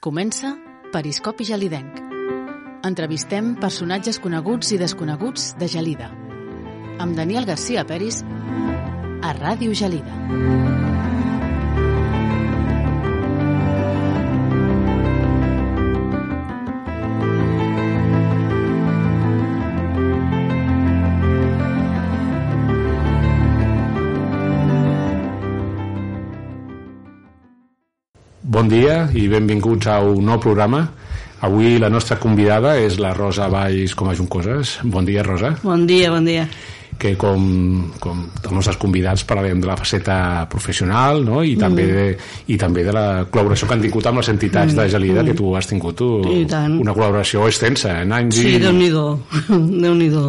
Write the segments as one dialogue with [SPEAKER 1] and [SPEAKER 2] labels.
[SPEAKER 1] Comença Periscopi Gelidenc. Entrevistem personatges coneguts i desconeguts de Gelida. Amb Daniel García Peris a Ràdio Gelida.
[SPEAKER 2] Bon dia i benvinguts a un nou programa. Avui la nostra convidada és la Rosa Valls com a Juncoses. Bon dia, Rosa.
[SPEAKER 3] Bon dia, bon dia.
[SPEAKER 2] Que com, com els nostres convidats parlarem de la faceta professional no? I, també de, i també de la col·laboració que han tingut amb les entitats de Gelida, que tu has tingut tu, una col·laboració extensa, en anys
[SPEAKER 3] Sí,
[SPEAKER 2] i...
[SPEAKER 3] Déu-n'hi-do, Déu-n'hi-do.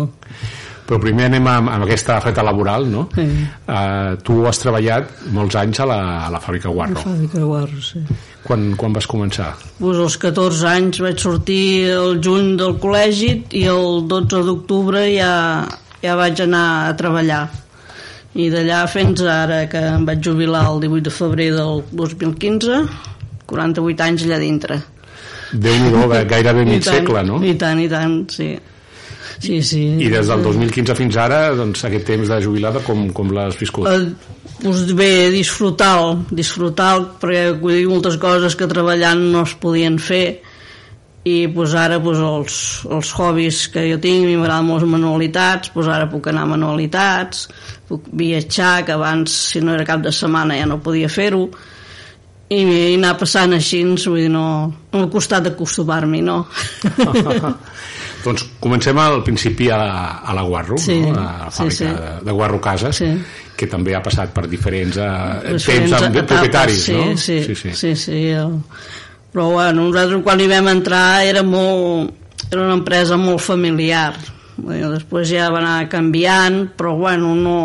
[SPEAKER 2] Però primer anem amb, amb aquesta faceta laboral, no?
[SPEAKER 3] Sí.
[SPEAKER 2] Uh, tu has treballat molts anys a la, a la fàbrica Guarro.
[SPEAKER 3] Fàbrica de Guarro, sí.
[SPEAKER 2] Quan, quan vas començar?
[SPEAKER 3] Pues als 14 anys vaig sortir el juny del col·legi i el 12 d'octubre ja, ja vaig anar a treballar. I d'allà fins ara, que em vaig jubilar el 18 de febrer del 2015, 48 anys allà dintre.
[SPEAKER 2] Déu-n'hi-do, gairebé
[SPEAKER 3] I
[SPEAKER 2] mig segle, no?
[SPEAKER 3] I tant, i tant, sí. Sí, sí.
[SPEAKER 2] I des del 2015 fins ara, doncs, aquest temps de jubilada, com, com l'has viscut?
[SPEAKER 3] Eh, pues bé, disfrutar disfrutar perquè vull dir, moltes coses que treballant no es podien fer i pues, ara pues, els, els hobbies que jo tinc, mi m'agraden molt les manualitats, pues, ara puc anar a manualitats, puc viatjar, que abans, si no era cap de setmana, ja no podia fer-ho, i, i anar passant així, vull dir, no, no m'ha costat acostumar-m'hi, no?
[SPEAKER 2] Doncs comencem al principi a, a la Guarro,
[SPEAKER 3] Sí,
[SPEAKER 2] no? a la
[SPEAKER 3] sí,
[SPEAKER 2] fàbrica
[SPEAKER 3] sí.
[SPEAKER 2] De, de Guarro Cases,
[SPEAKER 3] Sí.
[SPEAKER 2] que també ha passat per diferents uh, temps amb
[SPEAKER 3] etapes,
[SPEAKER 2] propietaris,
[SPEAKER 3] sí,
[SPEAKER 2] no?
[SPEAKER 3] Sí,
[SPEAKER 2] sí, sí.
[SPEAKER 3] sí, sí el... Però bueno, nosaltres quan hi vam entrar era molt... Era una empresa molt familiar. Després ja va anar canviant, però bueno, no...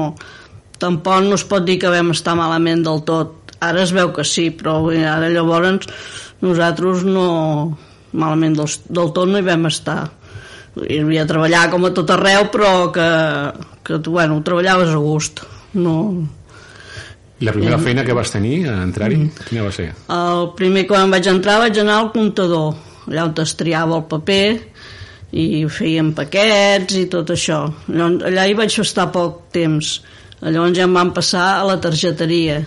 [SPEAKER 3] Tampoc no es pot dir que vam estar malament del tot. Ara es veu que sí, però ara llavors nosaltres no... Malament del, del tot no hi vam estar. Hi havia de treballar com a tot arreu, però que, que tu, bueno, treballaves a gust. No,
[SPEAKER 2] I la primera feina que vas tenir a entrar-hi,
[SPEAKER 3] Mm.
[SPEAKER 2] quina va ser?
[SPEAKER 3] el primer quan vaig entrar vaig anar al comptador, allà on es triava el paper i fèiem paquets i tot això. Llavors, allà hi vaig estar poc temps. Llavors ja em van passar a la targeteria,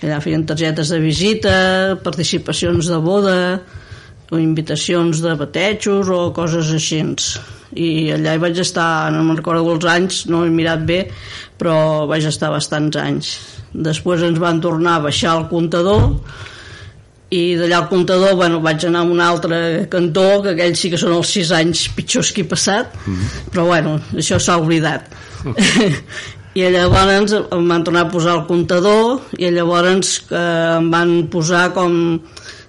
[SPEAKER 3] que allà feien targetes de visita, participacions de boda, o invitacions de batejos o coses així. I allà hi vaig estar, no me'n recordo els anys, no he mirat bé, però vaig estar bastants anys. Després ens van tornar a baixar el comptador i d'allà al comptador bueno, vaig anar a un altre cantó que aquells sí que són els sis anys pitjors que he passat però bueno, això s'ha oblidat i llavors em van tornar a posar el comptador i llavors eh, em van posar com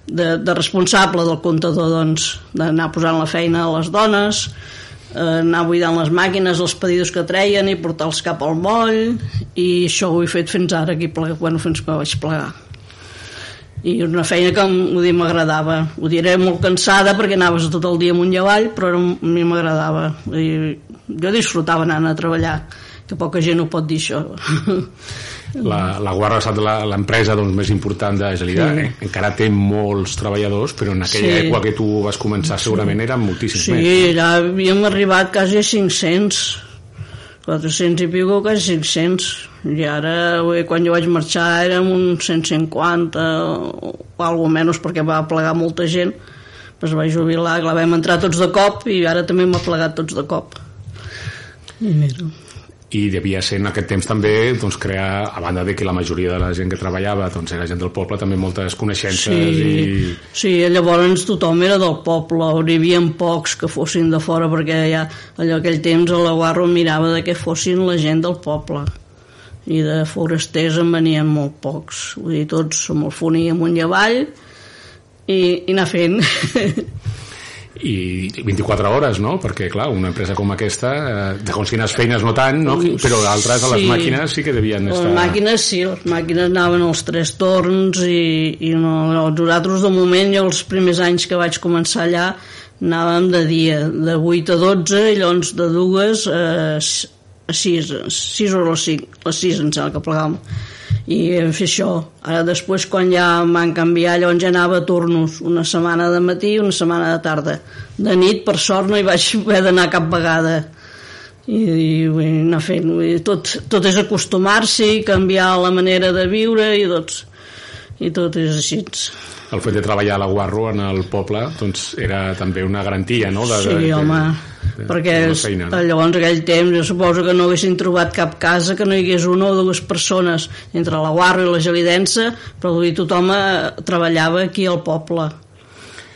[SPEAKER 3] de, de responsable del comptador doncs, d'anar posant la feina a les dones eh, anar buidant les màquines, els pedidos que treien i portar-los cap al moll i això ho he fet fins ara aquí, bueno, fins que vaig plegar. I una feina que m'agradava. Ho diré molt cansada perquè anaves tot el dia amunt i avall però a mi m'agradava. Jo disfrutava anant a treballar que poca gent ho pot dir això
[SPEAKER 2] La, la Guarro ha estat la- l'empresa doncs, més important de Gelida.
[SPEAKER 3] Sí.
[SPEAKER 2] Eh? Encara té molts treballadors, però en aquella
[SPEAKER 3] Sí.
[SPEAKER 2] època que tu vas començar segurament eren moltíssims
[SPEAKER 3] sí,
[SPEAKER 2] més.
[SPEAKER 3] ja havíem arribat quasi a 500 400 i pico, quasi 500 i ara, bé, quan jo vaig marxar érem uns 150 o, alguna menys perquè va plegar molta gent es va jubilar, clar, vam entrar tots de cop i ara també m'ha plegat tots de cop i mira
[SPEAKER 2] I devia ser en aquest temps també doncs, crear, a banda de que la majoria de la gent que treballava doncs, era gent del poble, també moltes coneixences i...
[SPEAKER 3] sí, llavors tothom era del poble, hi havia pocs que fossin de fora, perquè ja, allò aquell temps a la Guarro mirava de que fossin la gent del poble. I de forasters en venien molt pocs. Vull dir, tots som el foní amunt i avall i, i anar fent
[SPEAKER 2] i 24 hores, no? Perquè, clar, una empresa com aquesta, eh, quines feines no tant, no? però altres a les
[SPEAKER 3] Sí.
[SPEAKER 2] màquines sí que devien
[SPEAKER 3] les
[SPEAKER 2] estar...
[SPEAKER 3] màquines sí, les màquines anaven als tres torns i, i no, no, nosaltres de moment jo els primers anys que vaig començar allà anàvem de dia, de 8 a 12 i llavors de dues a, 6, 6 o les 5, les 6 em sembla que plegàvem i vam fer això. Ara després, quan ja m'han canviat, llavors ja anava a turnos, una setmana de matí i una setmana de tarda. De nit, per sort, no hi vaig haver d'anar cap vegada. I, i anar fent, tot, tot és acostumar-s'hi, canviar la manera de viure i tot, i tot és així.
[SPEAKER 2] El fet de treballar a la Guarro en el poble doncs era també una garantia, no? De,
[SPEAKER 3] Sí,
[SPEAKER 2] de,
[SPEAKER 3] home,
[SPEAKER 2] de,
[SPEAKER 3] perquè
[SPEAKER 2] de la
[SPEAKER 3] és,
[SPEAKER 2] feina, no?
[SPEAKER 3] llavors aquell temps jo suposo que no haguessin trobat cap casa que no hi hagués una o dues persones entre la Guarro i la Gelidença però dir, tothom eh, treballava aquí al poble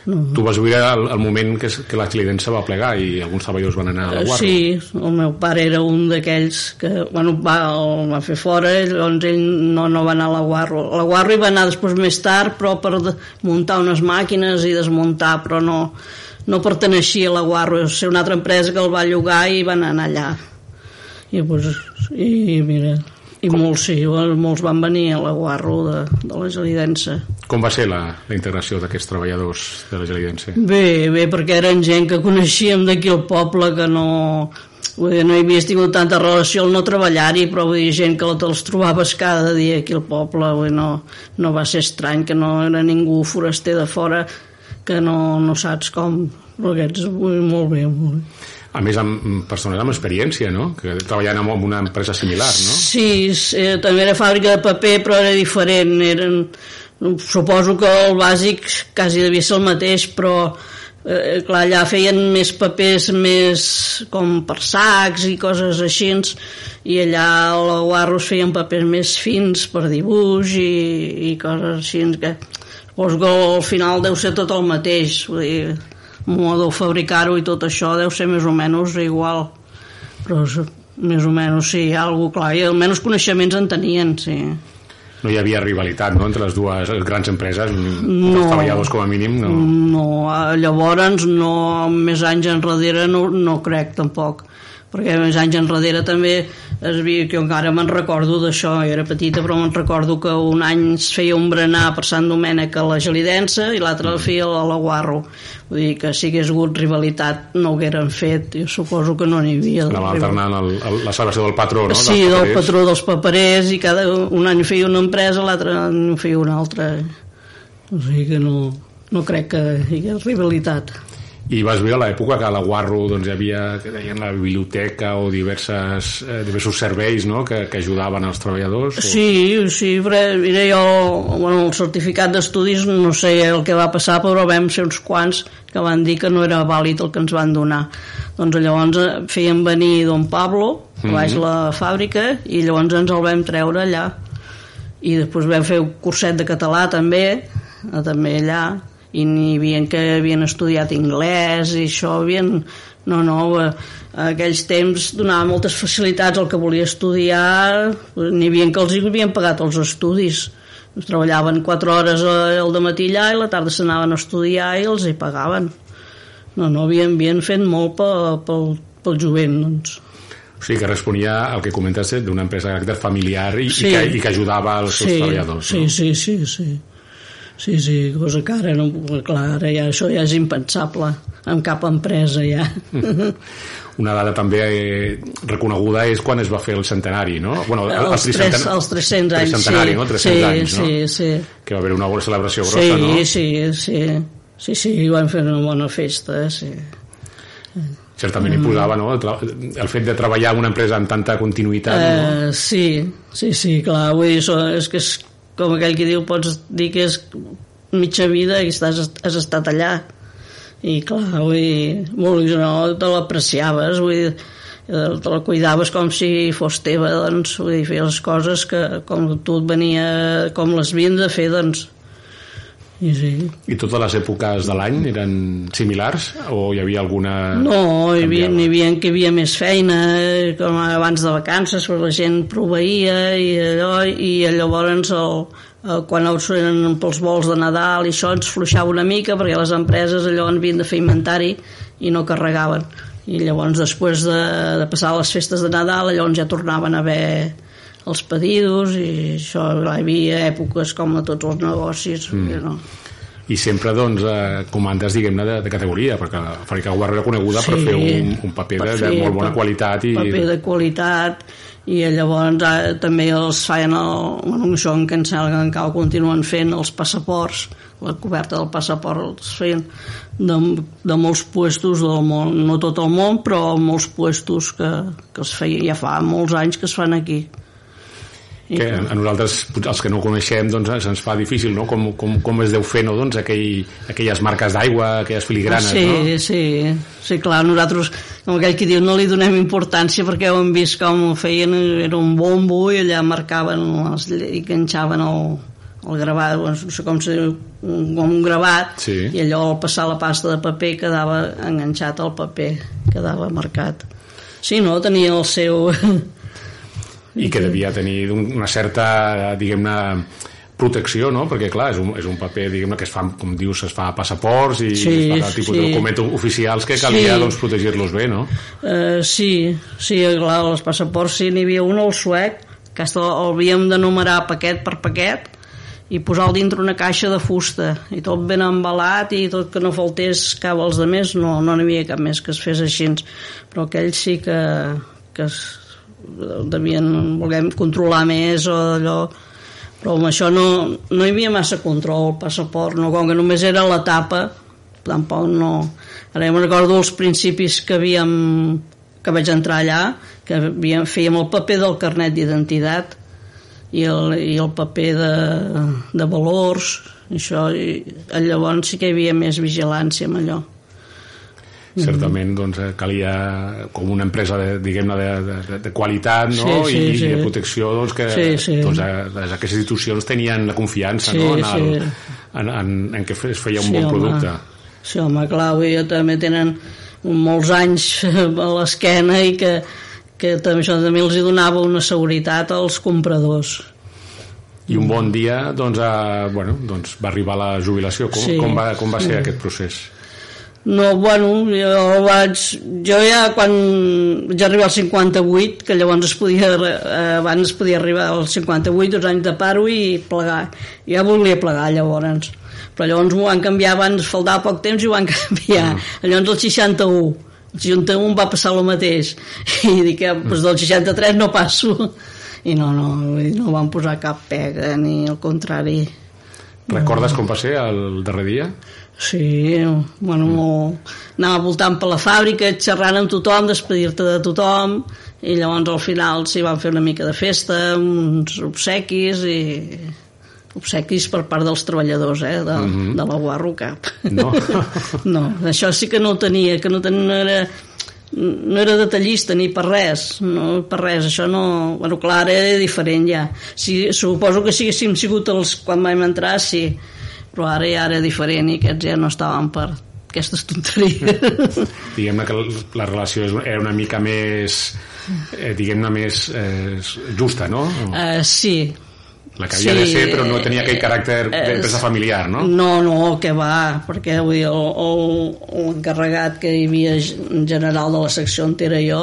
[SPEAKER 2] Tu vas viure el, el moment que, que la Clidença va plegar i alguns treballadors van anar a la Guarro.
[SPEAKER 3] Sí, el meu pare era un d'aquells que bueno, va, el va fer fora, llavors ell no, no va anar a la Guarro. A la Guarro hi va anar després més tard, però per muntar unes màquines i desmuntar, però no, no perteneixia a la Guarro, és una altra empresa que el va llogar i van anar allà. I, pues, i mira, i molts sí, molts van venir a la Guarro de, de la Gelidença.
[SPEAKER 2] Com va ser la, la integració d'aquests treballadors de la Gelidense?
[SPEAKER 3] Bé, bé, perquè eren gent que coneixíem d'aquí al poble que no... Vull dir, no hi havies tingut tanta relació al no treballar-hi, però vull dir, gent que te'ls trobaves cada dia aquí al poble, vull dir, no, no va ser estrany, que no era ningú foraster de fora que no, no saps com, però aquests, vull dir, molt bé, molt bé.
[SPEAKER 2] A més, amb persones amb experiència, no? Que treballant amb una empresa similar, no?
[SPEAKER 3] Sí, eh, també era fàbrica de paper, però era diferent. Eren, suposo que el bàsic quasi devia ser el mateix, però eh, clar, allà feien més papers més com per sacs i coses així, i allà a la Guarros feien papers més fins per dibuix i, i coses així, que suposo que al final deu ser tot el mateix, vull dir, modo fabricar-ho i tot això deu ser més o menys igual però és- més o menys sí, algo clar, i almenys coneixements en tenien, sí.
[SPEAKER 2] No hi havia rivalitat, no?, entre les dues grans empreses,
[SPEAKER 3] No.
[SPEAKER 2] els treballadors com a mínim, no.
[SPEAKER 3] No, eh, llavors no, més anys enrere no, no crec tampoc perquè més anys enrere també es havia, que encara me'n recordo d'això, jo era petita però me'n recordo que un any es feia un berenar per Sant Domènec a la Gelidença i l'altre el feia a la Guarro vull dir que si hagués hagut rivalitat no ho hagueren fet, jo suposo que no n'hi havia
[SPEAKER 2] Anava alternant el, el, la celebració del patró, no?
[SPEAKER 3] Sí,
[SPEAKER 2] dels
[SPEAKER 3] del patró dels paperers i cada un any feia una empresa, l'altre any feia una altra. O sigui que no, no crec que hi hagués rivalitat.
[SPEAKER 2] I vas viure l'època que a la Guarro doncs, hi havia, que deien, la biblioteca o diverses, eh, diversos serveis no? que, que ajudaven als treballadors? O...
[SPEAKER 3] Sí, sí, però mira, jo, bueno, el certificat d'estudis no sé el que va passar, però vam ser uns quants que van dir que no era vàlid el que ens van donar. Doncs llavors eh, feien venir don Pablo, a baix la fàbrica, i llavors ens el vam treure allà. I després vam fer un curset de català també, eh, també allà, i n'hi havia que havien estudiat anglès i això havien... No, no, eh, a aquells temps donava moltes facilitats al que volia estudiar, n'hi havia que els hi havien pagat els estudis. Treballaven 4 hores al matí allà i la tarda s'anaven a estudiar i els hi pagaven. No, no, havien, havien fet molt pel, pel, pel jovent, doncs.
[SPEAKER 2] O sigui, que responia al que comentes eh, d'una empresa de caràcter familiar i,
[SPEAKER 3] Sí.
[SPEAKER 2] i, que, i que ajudava els seus
[SPEAKER 3] sí,
[SPEAKER 2] treballadors.
[SPEAKER 3] sí,
[SPEAKER 2] no?
[SPEAKER 3] sí, sí, sí. Sí, sí, cosa que ara no, clar, ara ja, això ja és impensable en cap empresa ja.
[SPEAKER 2] Una dada també eh, reconeguda és quan es va fer el centenari, no? Bueno,
[SPEAKER 3] els, tres, els 300 anys, sí.
[SPEAKER 2] no? 300
[SPEAKER 3] sí,
[SPEAKER 2] anys, no?
[SPEAKER 3] sí, sí.
[SPEAKER 2] Que va haver una bona celebració grossa,
[SPEAKER 3] sí,
[SPEAKER 2] no?
[SPEAKER 3] Sí, sí, sí, sí, van fer una bona festa, sí.
[SPEAKER 2] Certament hi posava, no? El, el fet de treballar en una empresa amb tanta continuïtat, no?
[SPEAKER 3] Uh, sí, sí, sí, clar, vull dir, això és que és com aquell que diu, pots dir que és mitja vida i estàs, has estat allà. I clar, vull dir, vull dir no, te l'apreciaves, vull dir, eh, te la cuidaves com si fos teva, doncs, vull dir, feies les coses que com tu et venia, com les havien de fer, doncs. I sí.
[SPEAKER 2] I totes les èpoques de l'any eren similars o hi havia alguna...
[SPEAKER 3] No, hi havia, hi havia que hi havia més feina, com abans de vacances, però la gent proveïa i allò, i llavors el, quan eren pels vols de Nadal i això ens fluixava una mica perquè les empreses allò havien de fer inventari i no carregaven. I llavors després de, de passar les festes de Nadal llavors ja tornaven a haver els pedidos i això, hi havia èpoques com a tots els negocis, mm. no?
[SPEAKER 2] I sempre, doncs, eh, comandes, diguem-ne, de, de categoria, perquè la fàbrica Guarro era coneguda per
[SPEAKER 3] Sí,
[SPEAKER 2] fer un, un paper
[SPEAKER 3] per
[SPEAKER 2] de, de
[SPEAKER 3] fer
[SPEAKER 2] molt bona qualitat i...
[SPEAKER 3] paper de qualitat i llavors eh, també els feien el, bueno, això en Can que encara continuen fent els passaports la coberta del passaport els feien de, de molts puestos del món, no tot el món però molts puestos que, que es feia ja fa molts anys que es fan aquí
[SPEAKER 2] que a, nosaltres, els que no ho coneixem, doncs se'ns fa difícil, no? Com, com, com es deu fer, no? Doncs aquell, aquelles marques d'aigua, aquelles filigranes,
[SPEAKER 3] sí,
[SPEAKER 2] no?
[SPEAKER 3] Sí, sí, sí, clar, nosaltres, com aquell que diu, no li donem importància perquè ho hem vist com ho feien, era un bombo i allà marcaven les, i enganxaven el, el gravat, no sé com se diu, un, com un gravat,
[SPEAKER 2] sí.
[SPEAKER 3] i allò al passar la pasta de paper quedava enganxat al paper, quedava marcat. Sí, no, tenia el seu
[SPEAKER 2] i que devia tenir una certa, diguem-ne, protecció, no? Perquè, clar, és un, és un paper, diguem-ne, que es fa, com dius, es fa passaports i
[SPEAKER 3] sí,
[SPEAKER 2] es fa tipus sí. de documents oficials que calia, sí. doncs, protegir-los bé, no?
[SPEAKER 3] Uh, sí, sí, clar, els passaports, sí, n'hi havia un al suec, que el havíem de numerar paquet per paquet, i posar-lo dintre una caixa de fusta i tot ben embalat i tot que no faltés cap als de més no n'hi no havia cap més que es fes així però aquell sí que, que es, devien voler controlar més o allò però amb això no, no hi havia massa control el passaport, no, com que només era la tapa tampoc no. Ara ja me'n recordo els principis que havíem que vaig entrar allà que havíem, fèiem el paper del carnet d'identitat i el, i el paper de, de valors això, i llavors sí que hi havia més vigilància amb allò
[SPEAKER 2] certament doncs, eh, calia com una empresa de, diguem-ne de, de, de qualitat no?
[SPEAKER 3] sí, sí,
[SPEAKER 2] I,
[SPEAKER 3] sí.
[SPEAKER 2] i de protecció doncs, que
[SPEAKER 3] sí, sí.
[SPEAKER 2] Doncs, les, aquestes institucions tenien la confiança
[SPEAKER 3] sí,
[SPEAKER 2] no? en, el,
[SPEAKER 3] sí.
[SPEAKER 2] en, en, en què es feia un
[SPEAKER 3] sí,
[SPEAKER 2] bon
[SPEAKER 3] home.
[SPEAKER 2] producte
[SPEAKER 3] sí home, clar, vull dir, també tenen molts anys a l'esquena i que, que també, això també els hi donava una seguretat als compradors
[SPEAKER 2] i un bon dia doncs, a, bueno, doncs va arribar la jubilació com,
[SPEAKER 3] Sí.
[SPEAKER 2] com, va, com va ser aquest procés?
[SPEAKER 3] No, bueno, jo vaig... Jo ja quan vaig arribar al 58, que llavors es podia, eh, abans es podia arribar al 58, dos anys de paro i plegar. Ja volia plegar llavors. Però llavors m'ho van canviar abans, faltava poc temps i ho van canviar. Llavors el 61. El 61 va passar el mateix. I dic que doncs del 63 no passo. I no, no, no van posar cap pega, ni al contrari.
[SPEAKER 2] Recordes com va ser el darrer dia?
[SPEAKER 3] Sí, bueno, mm. anava voltant per la fàbrica, xerrant amb tothom, despedir-te de tothom, i llavors al final s'hi van fer una mica de festa, uns obsequis i obsequis per part dels treballadors eh, de, mm -hmm. de la Guarro Cap.
[SPEAKER 2] No.
[SPEAKER 3] no, això sí que no ho tenia, que no, tenia, no era no era detallista ni per res no, per res, això no bueno, clar, era diferent ja si, suposo que si haguéssim sigut els quan vam entrar sí, però ara ja era diferent i aquests ja no estaven per aquestes tonteries
[SPEAKER 2] diguem-ne que la relació era una mica més eh, diguem-ne més eh, justa, no?
[SPEAKER 3] uh, sí
[SPEAKER 2] La que havia
[SPEAKER 3] Sí,
[SPEAKER 2] de ser, però no tenia aquell caràcter
[SPEAKER 3] eh,
[SPEAKER 2] d'empresa familiar, no?
[SPEAKER 3] No, no, que va, perquè vull dir, l'encarregat que hi havia en general de la secció on era jo,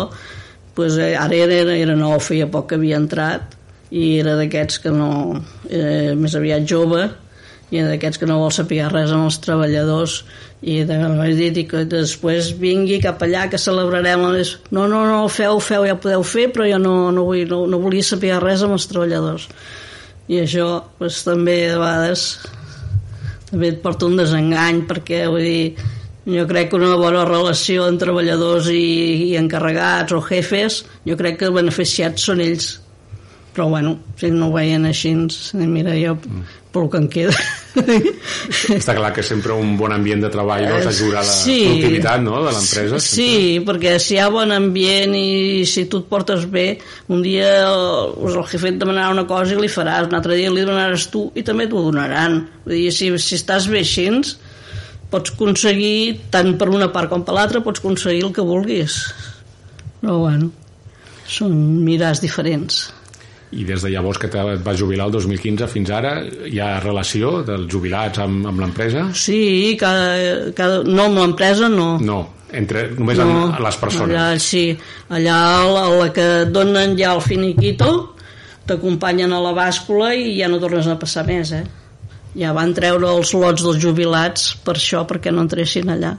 [SPEAKER 3] pues, eh, ara era, era nou, feia poc que havia entrat, i era d'aquests que no... Era més aviat jove, i d'aquests que no vol saber res amb els treballadors, i de, vaig dir i que després vingui cap allà que celebrarem les... no, no, no, feu, feu, ja podeu fer però jo no, no, vull, no, no volia saber res amb els treballadors. I això pues, també a vegades també et porta un desengany perquè vull dir, jo crec que una bona relació entre treballadors i, i encarregats o jefes jo crec que els beneficiats són ells. Però bueno, si no ho veien així mira jo pel que em queda
[SPEAKER 2] Està clar que sempre un bon ambient de treball doncs,
[SPEAKER 3] Eh,
[SPEAKER 2] ajuda a la
[SPEAKER 3] sí.
[SPEAKER 2] productivitat no, de l'empresa.
[SPEAKER 3] Sí, perquè si hi ha bon ambient i si tu et portes bé, un dia pues el jefe et demanarà una cosa i li faràs, un altre dia li donaràs tu i també t'ho donaran. Vull dir, si, si estàs bé així, pots aconseguir, tant per una part com per l'altra, pots aconseguir el que vulguis. Però bueno, són mirars diferents.
[SPEAKER 2] I des de llavors que te- et vas jubilar el 2015 fins ara, hi ha relació dels jubilats amb, amb l'empresa?
[SPEAKER 3] Sí, cada, cada, no amb l'empresa no.
[SPEAKER 2] No, entre, només no, amb les persones.
[SPEAKER 3] Allà, sí, allà la, la que et donen ja el finiquito t'acompanyen a la bàscula i ja no tornes a passar més, eh? Ja van treure els lots dels jubilats per això, perquè no entressin allà.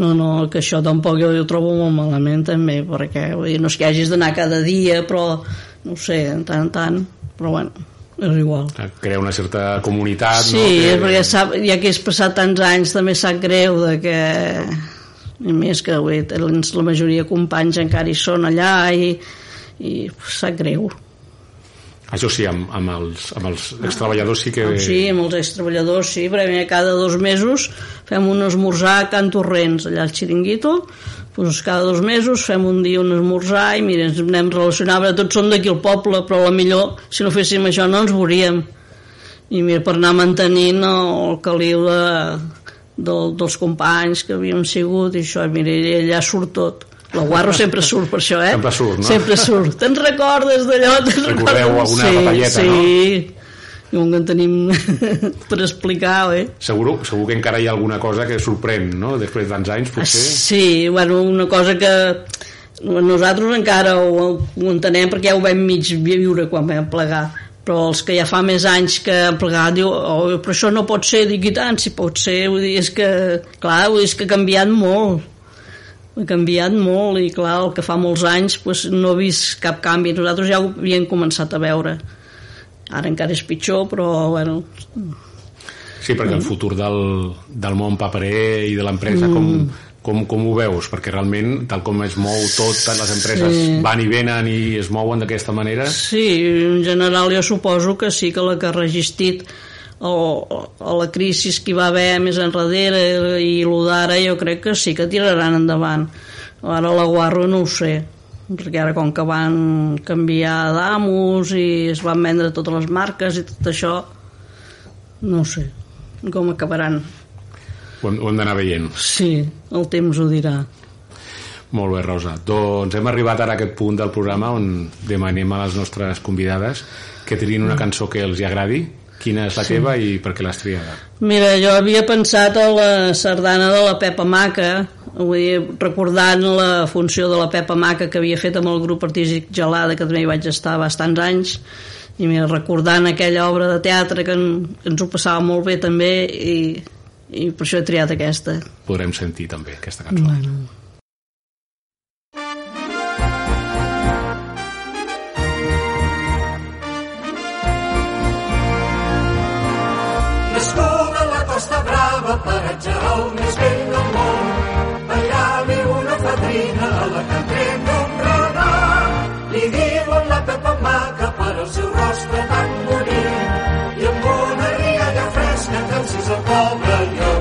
[SPEAKER 3] No, no, que això tampoc jo ho trobo molt malament també, perquè vull dir, no és que hagis d'anar cada dia, però no ho sé, en tant en tant, però bueno, és igual.
[SPEAKER 2] Crea una certa comunitat,
[SPEAKER 3] sí,
[SPEAKER 2] no?
[SPEAKER 3] Sí, perquè sap, ja que has passat tants anys també sap greu de que a més que ui, la majoria de companys encara hi són allà i, i sap greu.
[SPEAKER 2] Això sí, amb, amb, els, amb els extreballadors sí que...
[SPEAKER 3] Sí, amb els extreballadors sí, perquè cada dos mesos fem un esmorzar a Can Torrents, allà al Xiringuito, doncs cada dos mesos fem un dia un esmorzar i mira, ens anem relacionant, tots són d'aquí al poble, però la millor, si no féssim això no ens veuríem. I mira, per anar mantenint el caliu de, de, dels companys que havíem sigut i això, mira, allà surt tot la Guarro sempre surt per això, eh?
[SPEAKER 2] Sempre surt, no?
[SPEAKER 3] Sempre surt. Te'n recordes d'allò?
[SPEAKER 2] Recordeu alguna
[SPEAKER 3] sí,
[SPEAKER 2] papalleta,
[SPEAKER 3] sí.
[SPEAKER 2] no?
[SPEAKER 3] Sí, i un que en tenim per explicar, eh?
[SPEAKER 2] Segur, segur que encara hi ha alguna cosa que sorprèn, no? Després de tants anys, potser...
[SPEAKER 3] Sí, bueno, una cosa que nosaltres encara ho, ho entenem perquè ja ho vam mig viure quan vam plegar però els que ja fa més anys que han plegat diu, oh, però això no pot ser, dic i tant, si pot ser, vull dir, és que, clar, vull dir, és que ha canviat molt ha canviat molt i clar, el que fa molts anys pues, no he vist cap canvi. Nosaltres ja ho havíem començat a veure. Ara encara és pitjor però bueno
[SPEAKER 2] Sí, perquè el futur del, del món paperer i de l'empresa com, com, com ho veus? Perquè realment, tal com es mou tot, les empreses sí. van i venen i es mouen d'aquesta manera...
[SPEAKER 3] Sí, en general jo suposo que sí que la que ha resistit o, o la crisi que hi va haver més enrere i el d'ara jo crec que sí que tiraran endavant. Ara la Guarro no ho sé perquè ara com que van canviar d'amos i es van vendre totes les marques i tot això no sé com acabaran.
[SPEAKER 2] Ho hem, ho hem d'anar veient.
[SPEAKER 3] Sí, el temps ho dirà.
[SPEAKER 2] Molt bé, Rosa. Doncs hem arribat ara a aquest punt del programa on demanem a les nostres convidades que triïn una cançó que els agradi Quina és la sí. teva i per què l'has triada?
[SPEAKER 3] Mira, jo havia pensat a la sardana de la Pepa Maca, vull dir, recordant la funció de la Pepa Maca que havia fet amb el grup artístic Gelada, que també hi vaig estar bastants anys, i mira, recordant aquella obra de teatre que, en, que ens ho passava molt bé també, i, i per això he triat aquesta.
[SPEAKER 2] Podrem sentir també aquesta cançó. Bueno.
[SPEAKER 4] Paratge el més vell del món. Allà-li una fadrina a la que entren d'un regal. Li diuen la Pepa Maca per al seu rostre tan bonic i amb una rialla fresca que encís el pobre i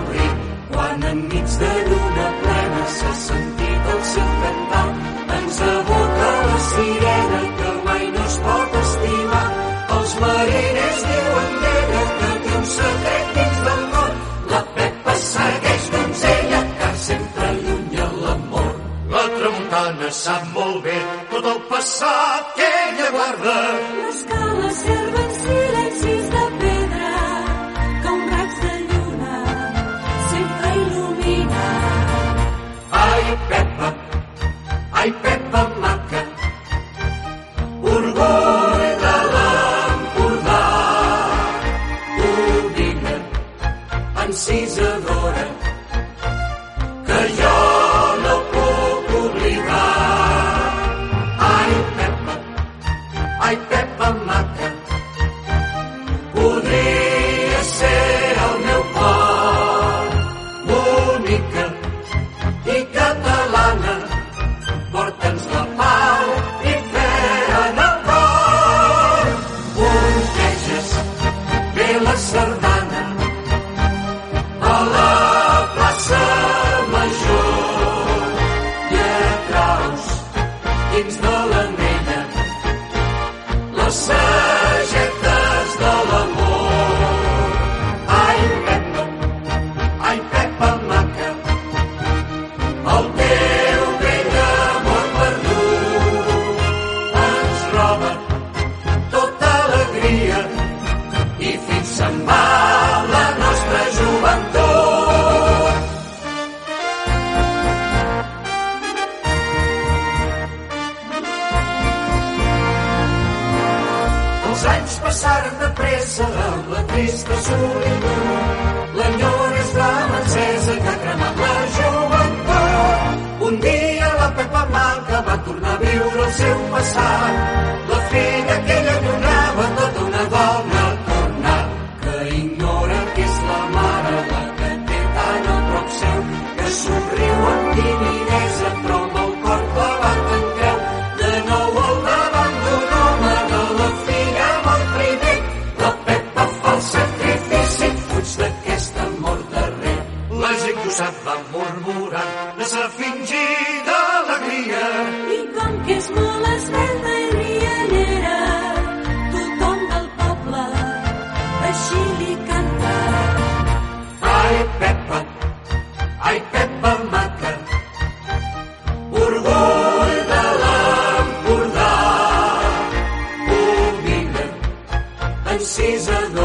[SPEAKER 4] season.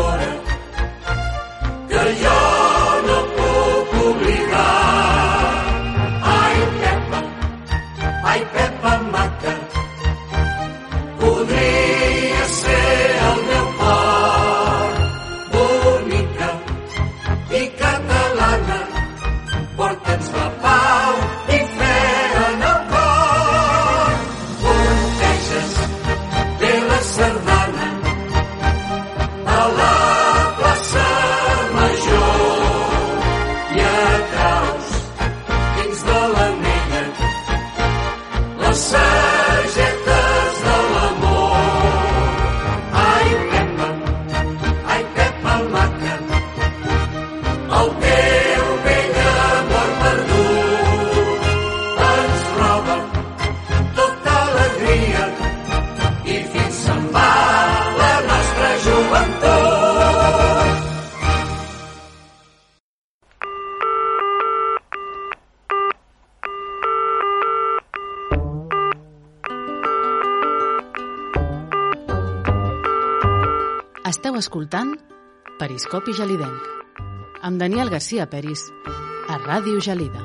[SPEAKER 4] Escoltant Periscopi Gelidenc amb Daniel Garcia Peris a Ràdio Gelida.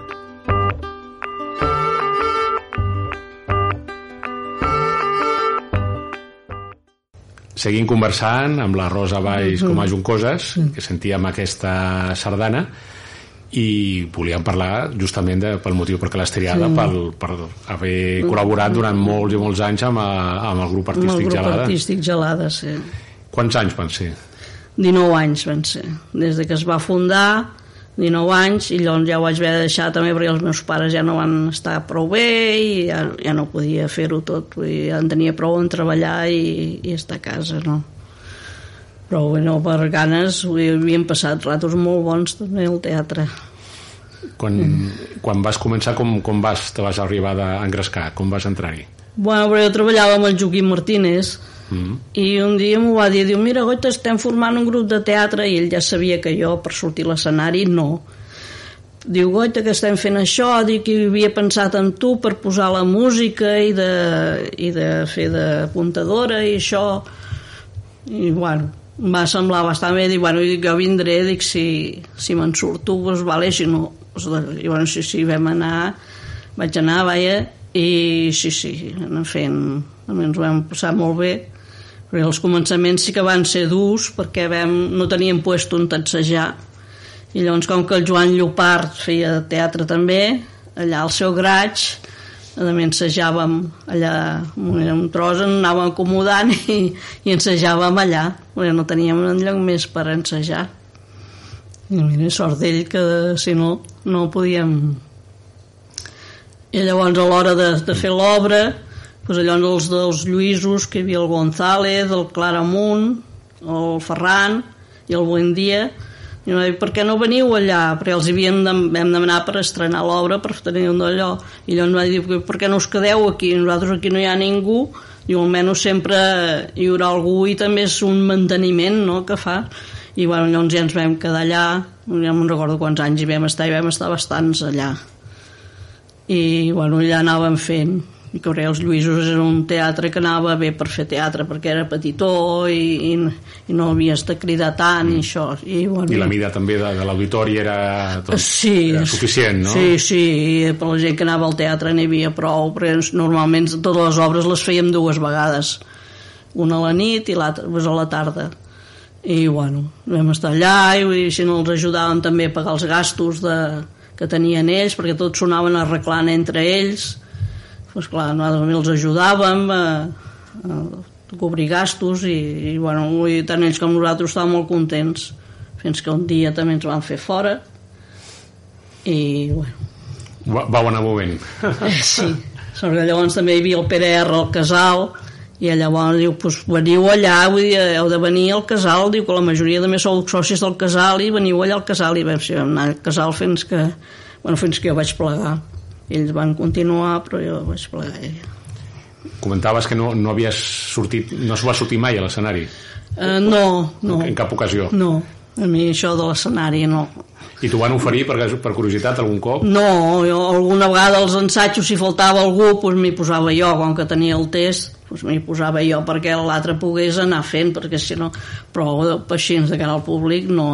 [SPEAKER 2] Seguim conversant amb la Rosa Valls com a Juncoses, que sentíem aquesta sardana, i volíem parlar justament de, pel motiu perquè l'has triada, pel, per haver col·laborat durant molts i molts anys amb, a, amb el grup
[SPEAKER 3] Amb el
[SPEAKER 2] artístic
[SPEAKER 3] grup
[SPEAKER 2] Gelada.
[SPEAKER 3] artístic Gelada, sí.
[SPEAKER 2] Quants anys van ser?
[SPEAKER 3] 19 anys van ser. Des de que es va fundar, 19 anys, i llavors ja ho vaig haver de deixar també perquè els meus pares ja no van estar prou bé i ja, ja no podia fer-ho tot. Vull dir, ja en tenia prou en treballar i, i estar a casa, no? Però bueno, per ganes dir, havien passat ratos molt bons també al teatre.
[SPEAKER 2] Quan, quan vas començar, com, com vas, te vas arribar a engrescar? Com vas entrar-hi?
[SPEAKER 3] Bueno, però jo treballava amb el Joaquim Martínez
[SPEAKER 2] Mm.
[SPEAKER 3] i un dia m'ho va dir, diu, mira, Goita, estem formant un grup de teatre i ell ja sabia que jo per sortir a l'escenari no. Diu, Goita, que estem fent això, dic que havia pensat en tu per posar la música i de, i de fer de puntadora i això. I bueno, em va semblar bastant bé, dic, bueno, jo vindré, dic, si, si me'n surto, doncs vale, si no, doncs, i bueno, sí, sí, vam anar, vaig anar, vaja, i sí, sí, anem fent, ens ho vam passar molt bé, perquè els començaments sí que van ser durs perquè vam, no teníem puesto on t'ensejar i llavors com que el Joan Llopart feia teatre també allà al seu graig més ensejàvem allà era un tros, anàvem acomodant i, i ensejàvem allà. Perquè no teníem enlloc més per ensejar. I mira, sort d'ell que si no, no podíem. I llavors a l'hora de, de fer l'obra doncs allò els dels Lluïsos que hi havia el González, el Claramunt el Ferran i el Buendia. I dir, per què no veniu allà? Perquè els havíem de, vam demanar per estrenar l'obra per tenir un d'allò. I llavors va dir, per què no us quedeu aquí? Nosaltres aquí no hi ha ningú. I almenys sempre hi haurà algú i també és un manteniment no, que fa. I bueno, llavors ja ens vam quedar allà. Ja no recordo quants anys hi vam estar i vam estar bastants allà. I bueno, allà anàvem fent i els Lluïsos era un teatre que anava bé per fer teatre perquè era petitó i, i, i no havies de cridar tant i això i, bueno,
[SPEAKER 2] I la mida també de, de l'auditori era, doncs,
[SPEAKER 3] sí,
[SPEAKER 2] era suficient, no?
[SPEAKER 3] Sí, sí, i per la gent que anava al teatre n'hi havia prou, perquè normalment totes les obres les fèiem dues vegades, una a la nit i l'altra pues, a la tarda. I bueno, vam estar allà i dir, si no els ajudàvem també a pagar els gastos de, que tenien ells, perquè tots sonaven arreglant entre ells, doncs clar, nosaltres també els ajudàvem a, a cobrir gastos i, i bueno, dir, tant ells com nosaltres estàvem molt contents fins que un dia també ens van fer fora i bueno,
[SPEAKER 2] Va, vau anar movent.
[SPEAKER 3] sí perquè llavors també hi havia el PDR al casal i llavors diu, pues, veniu allà vull dir, heu de venir al casal diu que la majoria també sou socis del casal i veniu allà al casal i vam, sí, vam anar al casal fins que, bueno, fins que jo vaig plegar ells van continuar però jo vaig plegar eh.
[SPEAKER 2] Comentaves que no, no havies sortit, no s'ho va sortir mai a l'escenari,
[SPEAKER 3] Uh, no, no,
[SPEAKER 2] en cap ocasió.
[SPEAKER 3] no, A mi això de l'escenari no.
[SPEAKER 2] I t'ho van oferir per, per curiositat algun cop?
[SPEAKER 3] No, jo alguna vegada als ensajos si faltava algú doncs m'hi posava jo, com que tenia el test doncs m'hi posava jo perquè l'altre pogués anar fent perquè si no, però així de cara al públic no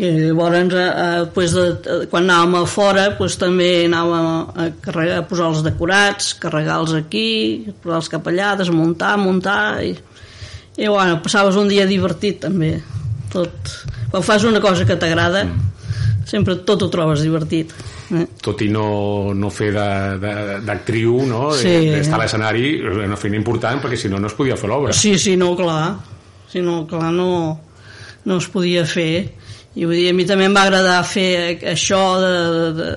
[SPEAKER 3] i llavors eh, pues de, quan anàvem a fora pues, també anàvem a, carregar, a posar els decorats carregar-los aquí posar-los cap allà, desmuntar, muntar i, i bueno, passaves un dia divertit també tot, quan fas una cosa que t'agrada sempre tot ho trobes divertit eh?
[SPEAKER 2] tot i no, no fer d'actriu, no?
[SPEAKER 3] Sí.
[SPEAKER 2] d'estar a l'escenari, una feina important perquè si no, no es podia fer l'obra.
[SPEAKER 3] Sí, sí, no, clar. Si no, clar, no, no es podia fer. I vull dir, a mi també em va agradar fer això de, de,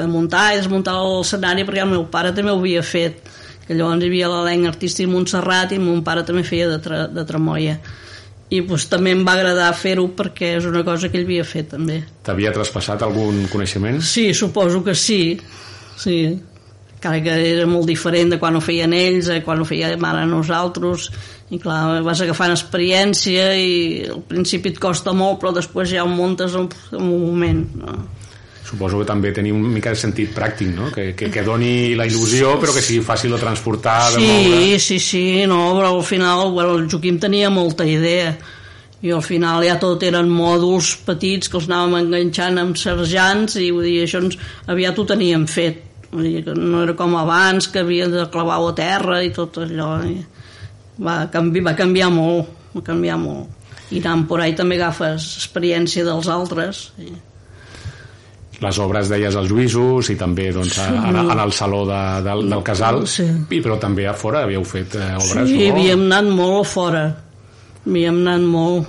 [SPEAKER 3] de muntar i desmuntar l'escenari perquè el meu pare també ho havia fet. Que llavors hi havia l'elenc artístic Montserrat i mon pare també feia de, tra, de tramoia. I pues, també em va agradar fer-ho perquè és una cosa que ell havia fet també.
[SPEAKER 2] T'havia traspassat algun coneixement?
[SPEAKER 3] Sí, suposo que sí. Sí. Encara que era molt diferent de quan ho feien ells, a quan ho fèiem ara nosaltres. I clar, vas agafant experiència i al principi et costa molt, però després ja ho muntes en, en un moment. No?
[SPEAKER 2] Suposo que també tenia un mica de sentit pràctic, no? Que, que, que doni la il·lusió, però que sigui fàcil de transportar, de moure...
[SPEAKER 3] Sí, sí, sí, no, però al final bueno, el Joaquim tenia molta idea i al final ja tot eren mòduls petits que els anàvem enganxant amb serjants i vull dir, això ens, aviat ho teníem fet vull dir, que no era com abans que havia de clavar a terra i tot allò i va, canvi, va canviar molt va canviar molt i anant por ahí també agafes experiència dels altres i...
[SPEAKER 2] Les obres deies als juïsos i també doncs, a, a, en el saló de, del, del casal,
[SPEAKER 3] Sí.
[SPEAKER 2] i, però també a fora havíeu fet eh, obres,
[SPEAKER 3] Sí,
[SPEAKER 2] no?
[SPEAKER 3] havíem anat molt a fora. Havíem anat molt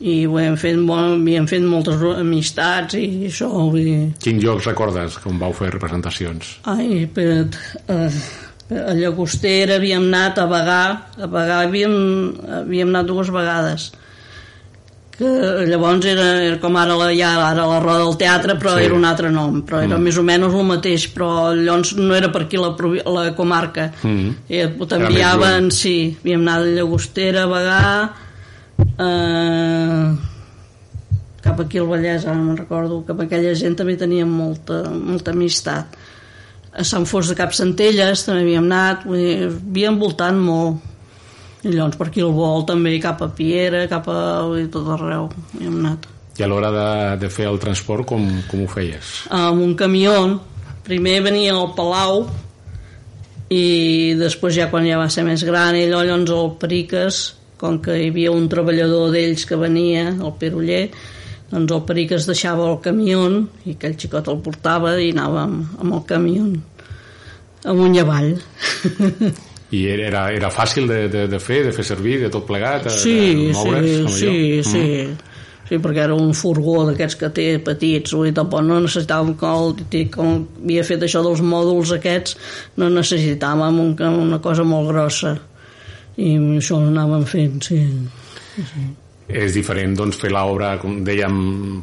[SPEAKER 3] i ho hem fet, molt, havíem fet moltes amistats i això, vull dir...
[SPEAKER 2] Quins llocs recordes com vau fer representacions?
[SPEAKER 3] Ai, però, eh, a Llagostera havíem anat a Bagà, a Bagà havíem, havíem anat dues vegades que llavors era, era com ara la, ja, ara la roda del teatre però
[SPEAKER 2] Sí.
[SPEAKER 3] era un altre nom però era més o menys el mateix però llavors no era per aquí la, la comarca
[SPEAKER 2] Mm.
[SPEAKER 3] i t'enviaven
[SPEAKER 2] lluny.
[SPEAKER 3] sí, havíem anat a Llagostera, a Bagà eh, cap aquí al Vallès ara no recordo cap aquella gent també teníem molta, molta amistat. A Sant Fos de Cap Centelles també havíem anat vull dir, havíem voltant molt. I llavors per aquí el vol també cap a Piera cap a vull dir, tot arreu havíem anat.
[SPEAKER 2] I a l'hora de, de fer el transport, com, com ho feies?
[SPEAKER 3] amb un camió primer venia al Palau i després ja quan ja va ser més gran ell llavors el Periques com que hi havia un treballador d'ells que venia, el Peroller doncs el Periques deixava el camió i aquell xicot el portava i anàvem amb el camió amunt i avall
[SPEAKER 2] I era, era fàcil de, de, de fer, de fer servir, de tot plegat, de,
[SPEAKER 3] sí,
[SPEAKER 2] de moure's?
[SPEAKER 3] sí,
[SPEAKER 2] amb
[SPEAKER 3] sí, sí,
[SPEAKER 2] Mm.
[SPEAKER 3] sí, perquè era un furgó d'aquests que té petits, vull dir, tampoc no necessitàvem, com, com havia fet això dels mòduls aquests, no necessitàvem un, una cosa molt grossa i això ho anàvem fent, sí.
[SPEAKER 2] És diferent doncs, fer l'obra, com dèiem,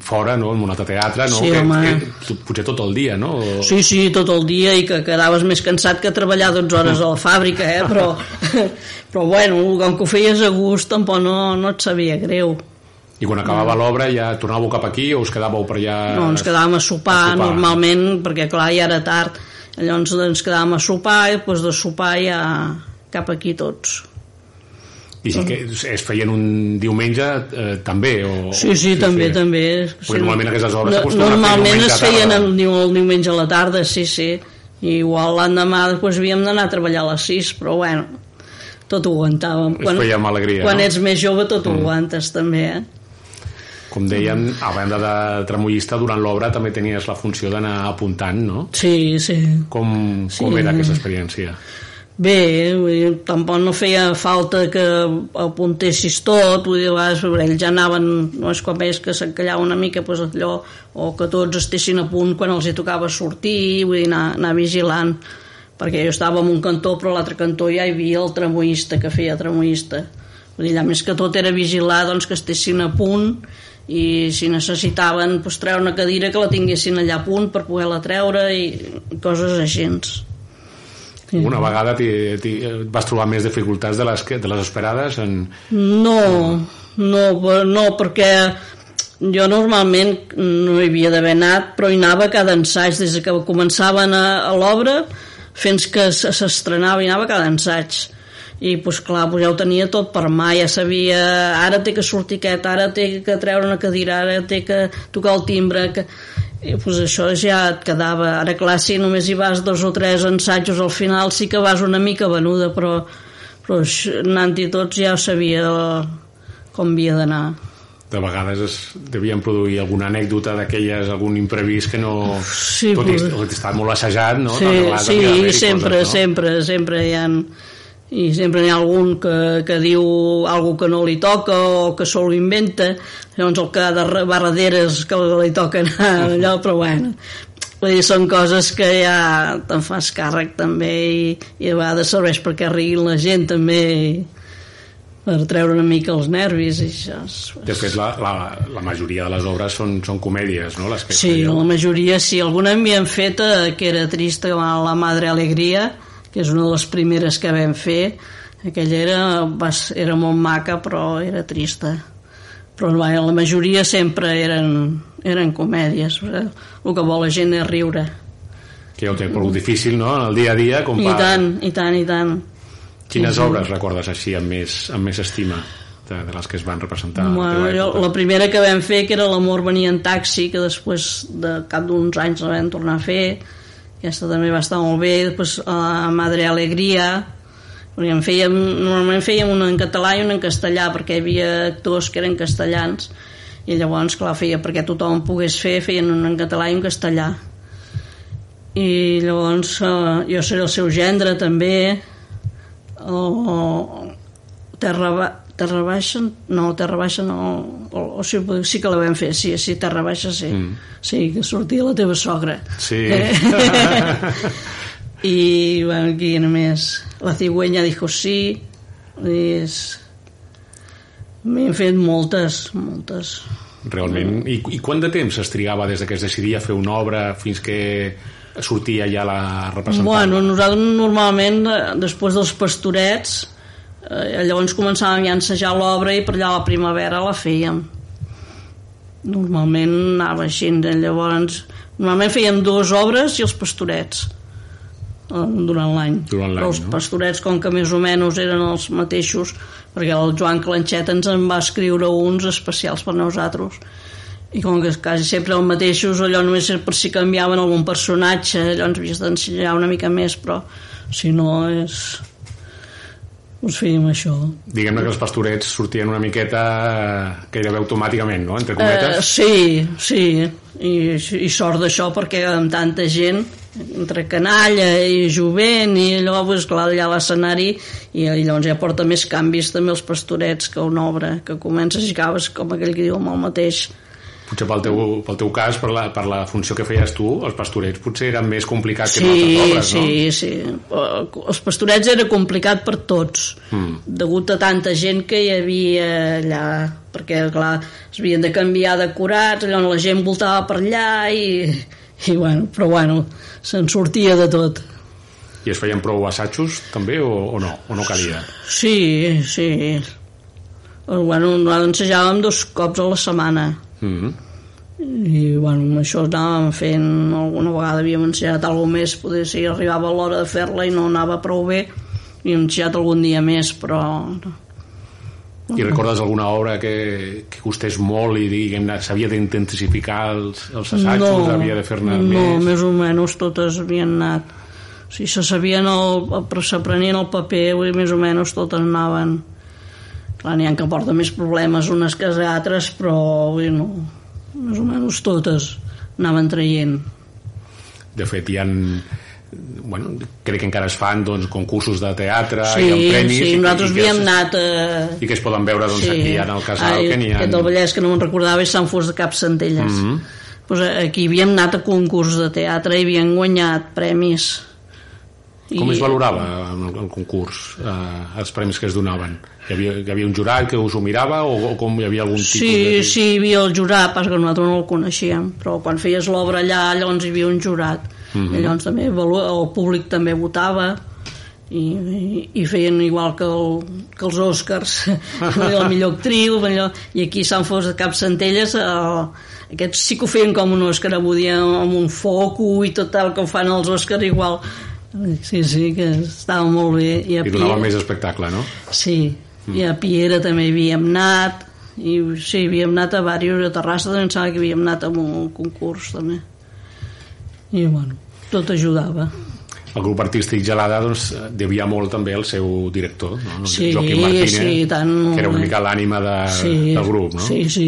[SPEAKER 2] fora, no? en un altre teatre, no?
[SPEAKER 3] Sí,
[SPEAKER 2] que,
[SPEAKER 3] home.
[SPEAKER 2] que, potser tot el dia, no?
[SPEAKER 3] Sí, sí, tot el dia i que quedaves més cansat que treballar 12 hores a la fàbrica, eh? però, però bueno, com que ho feies a gust tampoc no, no et sabia greu.
[SPEAKER 2] I quan acabava l'obra ja tornàveu cap aquí o us quedàveu per allà?
[SPEAKER 3] No, ens quedàvem a sopar,
[SPEAKER 2] a sopar.
[SPEAKER 3] normalment, perquè clar, ja era tard. Llavors ens quedàvem a sopar i després de sopar ja cap aquí tots.
[SPEAKER 2] I sí que es feien un diumenge eh, també? O,
[SPEAKER 3] Sí, sí, també,
[SPEAKER 2] sí.
[SPEAKER 3] també.
[SPEAKER 2] Perquè normalment aquestes obres
[SPEAKER 3] No-
[SPEAKER 2] s'acostumen fer
[SPEAKER 3] Normalment es feien el, el diumenge a la tarda, sí, sí. I igual l'endemà després havíem d'anar a treballar a les 6, però bueno, tot ho aguantàvem.
[SPEAKER 2] Es feia amb alegria,
[SPEAKER 3] Quan
[SPEAKER 2] no?
[SPEAKER 3] ets més jove tot ho aguantes, també, eh?
[SPEAKER 2] Com dèiem, a banda de tramollista, durant l'obra també tenies la funció d'anar apuntant, no?
[SPEAKER 3] Sí, sí.
[SPEAKER 2] Com, com
[SPEAKER 3] Sí.
[SPEAKER 2] era aquesta experiència?
[SPEAKER 3] Bé, tampoc no feia falta que apuntessis tot, vull dir, a vegades però ells ja anaven, no és quan veies que s'encallava una mica, doncs allò, o que tots estessin a punt quan els hi tocava sortir, vull dir, anar, anar vigilant, perquè jo estava en un cantó, però a l'altre cantó ja hi havia el tramoista que feia tramoista. Vull dir, allà més que tot era vigilar doncs, que estessin a punt i si necessitaven doncs, treure una cadira que la tinguessin allà a punt per poder-la treure i coses així. Sí.
[SPEAKER 2] Una vegada t'hi- t'hi- vas trobar més dificultats de les, que, de les esperades en...
[SPEAKER 3] No, No, per- no, perquè jo normalment no hi havia d'haver anat, però hi anava cada ensaig, des que començaven a, a l'obra fins que s'estrenava, hi anava cada ensaig. I, doncs clar, doncs ja ho tenia tot per mà, ja sabia, ara té que sortir aquest, ara té que treure una cadira, ara té que tocar el timbre, que... I, doncs això ja et quedava. Ara, clar, si només hi vas dos o tres ensajos al final, sí que vas una mica venuda, però, però anant-hi tots ja sabia com havia d'anar.
[SPEAKER 2] De vegades es devien produir alguna anècdota d'aquelles, algun imprevist que no...
[SPEAKER 3] Sí,
[SPEAKER 2] tot i tot i estar molt assajat, no?
[SPEAKER 3] Sí, sí sempre,
[SPEAKER 2] no?
[SPEAKER 3] sempre, sempre hi ha i sempre hi ha algun que, que diu algo que no li toca o que sol inventa llavors el que ha de re- va darrere és que li toca anar allò però bueno Vull dir, són coses que ja te'n fas càrrec també i, i a vegades serveix perquè riguin la gent també i per treure una mica els nervis i això és,
[SPEAKER 2] De fet, la, la, la majoria de les obres són, són comèdies, no? Les que
[SPEAKER 3] Sí, la majoria sí. Alguna m'havien fet eh, que era trista, La Madre Alegria, que és una de les primeres que vam fer. Aquella era, va, era molt maca, però era trista. Però bueno, la majoria sempre eren, eren comèdies. Eh? El que vol la gent és riure.
[SPEAKER 2] Que ja ho té prou difícil, no? En el dia a dia, com
[SPEAKER 3] I tant, i tant, i tant.
[SPEAKER 2] Quines
[SPEAKER 3] Sí, sí.
[SPEAKER 2] obres recordes així amb més, amb més estima de, de les que es van representar
[SPEAKER 3] Bueno, jo, la primera que vam fer, que era L'amor venia en taxi, que després de cap d'uns anys la vam tornar a fer. Aquesta també va estar molt bé. Després la Madre Alegria, perquè en fèiem, normalment fèiem una en català i una en castellà, perquè hi havia actors que eren castellans, i llavors, clar, feia perquè tothom pogués fer, feien una en català i un castellà. I llavors eh, jo seré el seu gendre també, o Terra, Terra Baixa, no, Terra Baixa no, o, o sí, sí que la vam fer, sí, sí, Terra Baixa sí, mm. sí, que sortia la teva sogra.
[SPEAKER 2] Sí.
[SPEAKER 3] Eh? I, bueno, aquí només, la cigüenya dijo sí, és... M'he fet moltes, moltes.
[SPEAKER 2] Realment. I, I quant de temps es trigava des de que es decidia fer una obra fins que sortia ja la representant?
[SPEAKER 3] Bueno, nosaltres normalment, eh, després dels pastorets, eh, llavors començàvem ja a ensejar l'obra i per allà a la primavera la fèiem. Normalment anava així, eh, llavors... Normalment fèiem dues obres i els pastorets eh, durant l'any. Però els
[SPEAKER 2] no?
[SPEAKER 3] pastorets, com que més o menys eren els mateixos, perquè el Joan Clanxet ens en va escriure uns especials per nosaltres, i com que quasi sempre els mateixos, allò només per si canviaven algun personatge, allò ens havies d'ensenyar una mica més, però si no és... Us fèiem això.
[SPEAKER 2] Diguem-ne que els pastorets sortien una miqueta eh, gairebé automàticament, no? Entre cometes.
[SPEAKER 3] sí, sí, i, i sort d'això perquè amb tanta gent entre canalla i jovent i allò, pues, clar, allà a l'escenari i, i llavors ja porta més canvis també els pastorets que una obra que comences i acabes com aquell que diu amb el mateix
[SPEAKER 2] Potser pel teu, pel teu cas, per la, per la funció que feies tu, els pastorets potser eren més complicats que en altres obres, no?
[SPEAKER 3] sí, sí. Eh, Els pastorets era complicat per tots, mm. degut a tanta gent que hi havia allà, perquè, clar, es havien de canviar decorats, allò la gent voltava per allà i, i bueno, però bueno, se'n sortia de tot.
[SPEAKER 2] I es feien prou assajos, també, o, o no? O no calia?
[SPEAKER 3] Sí, sí. Bueno, nosaltres dos cops a la setmana
[SPEAKER 2] Mm -hmm.
[SPEAKER 3] i bueno, això anàvem fent alguna vegada havíem ensenyat alguna més poder si arribava l'hora de fer-la i no anava prou bé i hem ensenyat algun dia més però
[SPEAKER 2] I recordes alguna obra que, que costés molt i diguem-ne s'havia d'intensificar els, els assajos, havia de fer-ne
[SPEAKER 3] no,
[SPEAKER 2] més...
[SPEAKER 3] més o menys totes havien anat. O sigui, se sabien el, s'aprenien el paper més o menys totes anaven clar, n'hi ha que porta més problemes unes que altres però vull dir, no, més o menys totes anaven traient
[SPEAKER 2] De fet, hi ha bueno, crec que encara es fan doncs, concursos de teatre,
[SPEAKER 3] sí,
[SPEAKER 2] ha premis
[SPEAKER 3] sí,
[SPEAKER 2] i,
[SPEAKER 3] nosaltres
[SPEAKER 2] que, i,
[SPEAKER 3] havíem
[SPEAKER 2] que,
[SPEAKER 3] anat a,
[SPEAKER 2] i que es poden veure doncs, aquí en el casal
[SPEAKER 3] Ai,
[SPEAKER 2] que n'hi ha
[SPEAKER 3] aquest del Vallès que no me'n recordava és Sant Fos de Cap Centelles mm. -hmm. pues aquí havíem anat a concurs de teatre i havien guanyat premis
[SPEAKER 2] com es valorava en el, el concurs eh, els premis que es donaven hi havia, hi havia un jurat que us ho mirava o, o com hi havia algun tipus
[SPEAKER 3] Sí,
[SPEAKER 2] de...
[SPEAKER 3] sí, hi havia el jurat, pas que nosaltres no el coneixíem, però quan feies l'obra allà, llavors hi havia un jurat.
[SPEAKER 2] Mhm.
[SPEAKER 3] Mm -hmm. I llavors també el públic també votava i, i, i feien igual que, el, que els Oscars la millor actriu millor, i aquí Sant Fos de Cap Centelles el, aquests sí que ho feien com un Oscar avui amb un foco i tot el que ho fan els Oscars igual sí, sí, que estava molt bé. I, a
[SPEAKER 2] I donava
[SPEAKER 3] Piera-
[SPEAKER 2] més espectacle, no?
[SPEAKER 3] sí, i a Piera també havíem anat. I sí, havíem anat a diversos a Terrassa també em sembla que havíem anat a un concurs també. I bueno, tot ajudava.
[SPEAKER 2] El grup artístic Gelada doncs, devia molt també al seu director, no? El
[SPEAKER 3] Sí,
[SPEAKER 2] Joaquim Martínez,
[SPEAKER 3] sí, tant,
[SPEAKER 2] que era una mica l'ànima de, del grup, no?
[SPEAKER 3] Sí, sí,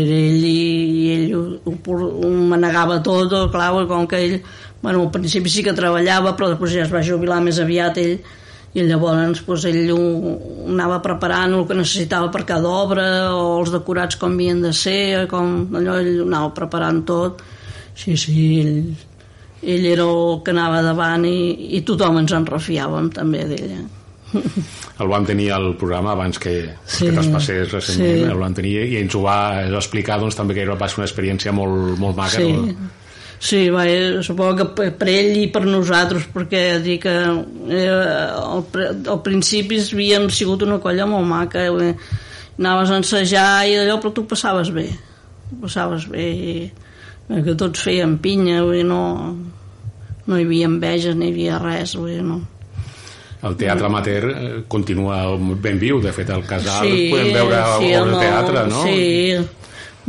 [SPEAKER 3] ell i ell ho, ho, ho manegava tot, clar, com que ell, bueno, al principi sí que treballava, però després ja es va jubilar més aviat ell, i llavors doncs, ell ho, ho anava preparant el que necessitava per cada obra, o els decorats com havien de ser, com allò, ell ho anava preparant tot. Sí, sí, ell, ell era el que anava davant i, i tothom ens en refiàvem també d'ell. eh?
[SPEAKER 2] El vam tenir al programa abans que,
[SPEAKER 3] Sí,
[SPEAKER 2] que traspassés recentment,
[SPEAKER 3] sí.
[SPEAKER 2] el vam tenir i ens ho va explicar doncs, també que era, va ser una experiència molt, molt maca.
[SPEAKER 3] Sí,
[SPEAKER 2] No?
[SPEAKER 3] Sí va, eh, suposo que per- ell i per nosaltres, perquè dic que eh, al, al principi havíem sigut una colla molt maca, eh, anaves a ensejar i allò, però tu passaves bé, passaves bé, i, eh, que tots feien pinya, vull dir, no, no hi havia enveges, ni hi havia res, vull dir, no.
[SPEAKER 2] El teatre amateur eh, continua ben viu, de fet al casal podem veure
[SPEAKER 3] sí,
[SPEAKER 2] obres de teatre, no?
[SPEAKER 3] Sí,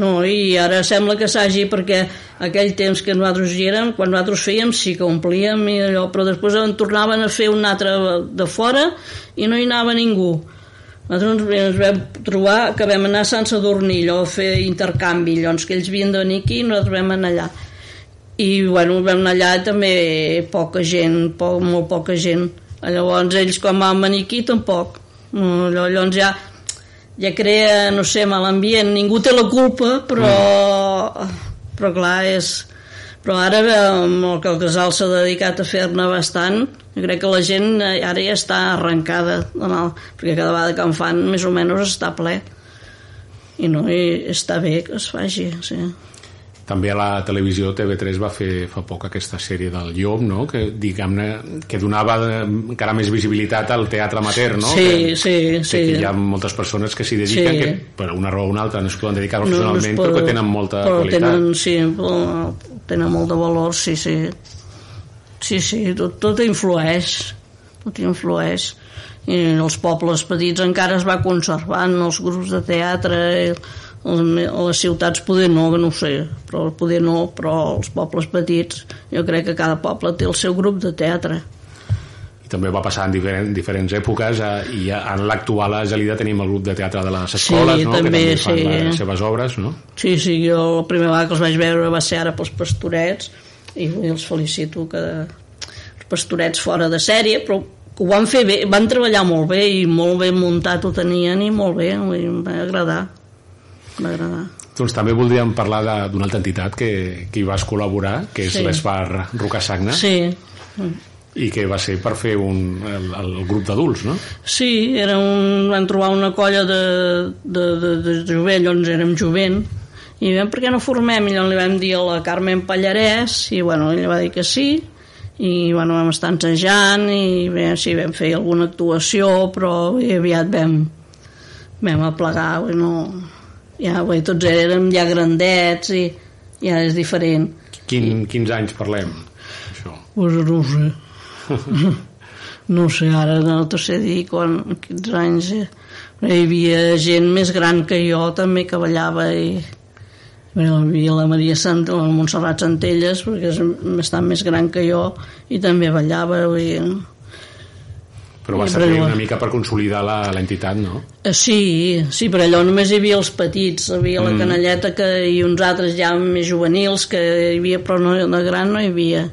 [SPEAKER 3] no, i ara sembla que s'hagi, perquè aquell temps que nosaltres hi érem, quan nosaltres fèiem sí que omplíem i allò, però després en tornaven a fer un altre de fora i no hi anava ningú. Nosaltres ens, vam trobar que vam anar a Sant Sadurní, allò, a fer intercanvi, llavors que ells havien de venir aquí i nosaltres vam anar allà. I bueno, vam anar allà també poca gent, po, molt poca gent. Llavors ells quan van venir aquí tampoc. Allò- Llavors ja, ja crea, no sé, mal ambient. Ningú té la culpa, però, però clar, és... Però ara amb el que el casal s'ha dedicat a fer-ne bastant, crec que la gent eh, ara ja està arrencada, no, perquè cada vegada que en fan més o menys està ple. I no, i està bé que es faci, sí.
[SPEAKER 2] També a la televisió TV3 va fer fa poc aquesta sèrie del Llop, no? que diguem-ne que donava eh, encara més visibilitat al teatre amateur, no?
[SPEAKER 3] Sí,
[SPEAKER 2] que,
[SPEAKER 3] sí,
[SPEAKER 2] que,
[SPEAKER 3] sí.
[SPEAKER 2] que hi ha moltes persones que s'hi dediquen,
[SPEAKER 3] Sí.
[SPEAKER 2] que per una raó o una altra no es poden dedicar
[SPEAKER 3] No, no
[SPEAKER 2] professionalment,
[SPEAKER 3] pot-
[SPEAKER 2] però que tenen molta
[SPEAKER 3] però
[SPEAKER 2] qualitat.
[SPEAKER 3] Tenen, sí, tenen molt de valor, sí, sí. Sí, sí, tot, tot influeix. Tot influeix. I els pobles petits encara es va conservant, els grups de teatre, a les ciutats poder no, no ho sé, però poder no, però els pobles petits, jo crec que cada poble té el seu grup de teatre.
[SPEAKER 2] I també va passar en diferent, diferents èpoques eh, i en l'actual a Gelida tenim el grup de teatre de les
[SPEAKER 3] Sí,
[SPEAKER 2] escoles, no?
[SPEAKER 3] també,
[SPEAKER 2] que també fan
[SPEAKER 3] sí.
[SPEAKER 2] les seves obres, no?
[SPEAKER 3] Sí, sí, jo la primera vegada que els vaig veure va ser ara pels pastorets i els felicito que els pastorets fora de sèrie, però ho van fer bé, van treballar molt bé i molt ben muntat ho tenien i molt bé, dir, em va agradar. Em va agradar.
[SPEAKER 2] Doncs també voldríem parlar d'una altra entitat que, que hi vas col·laborar, que és
[SPEAKER 3] Sí.
[SPEAKER 2] l'Esbar Rocasagna,
[SPEAKER 3] Sí,
[SPEAKER 2] i que va ser per fer un, el, el grup d'adults, no?
[SPEAKER 3] Sí, era un, van trobar una colla de, de, de, de jovent, llavors érem jovent, i vam, per què no formem? I llavors li vam dir a la Carmen Pallarès, i bueno, ella va dir que sí, i bueno, vam estar ensejant, i bé, sí, vam fer alguna actuació, però aviat vam, vam aplegar, no, ja, bé, tots érem ja grandets, i ja és diferent.
[SPEAKER 2] Quin, quins anys parlem? Això.
[SPEAKER 3] Pues no sé. no sé, ara no te sé dir quan, quins anys... eh. Hi havia gent més gran que jo també que ballava i bé, hi havia la Maria Sant, la Montserrat Centelles perquè és bastant més gran que jo i també ballava vull dir,
[SPEAKER 2] Però va servir una mica per consolidar la- l'entitat, no?
[SPEAKER 3] Eh, Sí, sí, però allò només hi havia els petits, hi havia la canalleta que, i uns altres ja més juvenils que hi havia, però no, de gran no hi havia.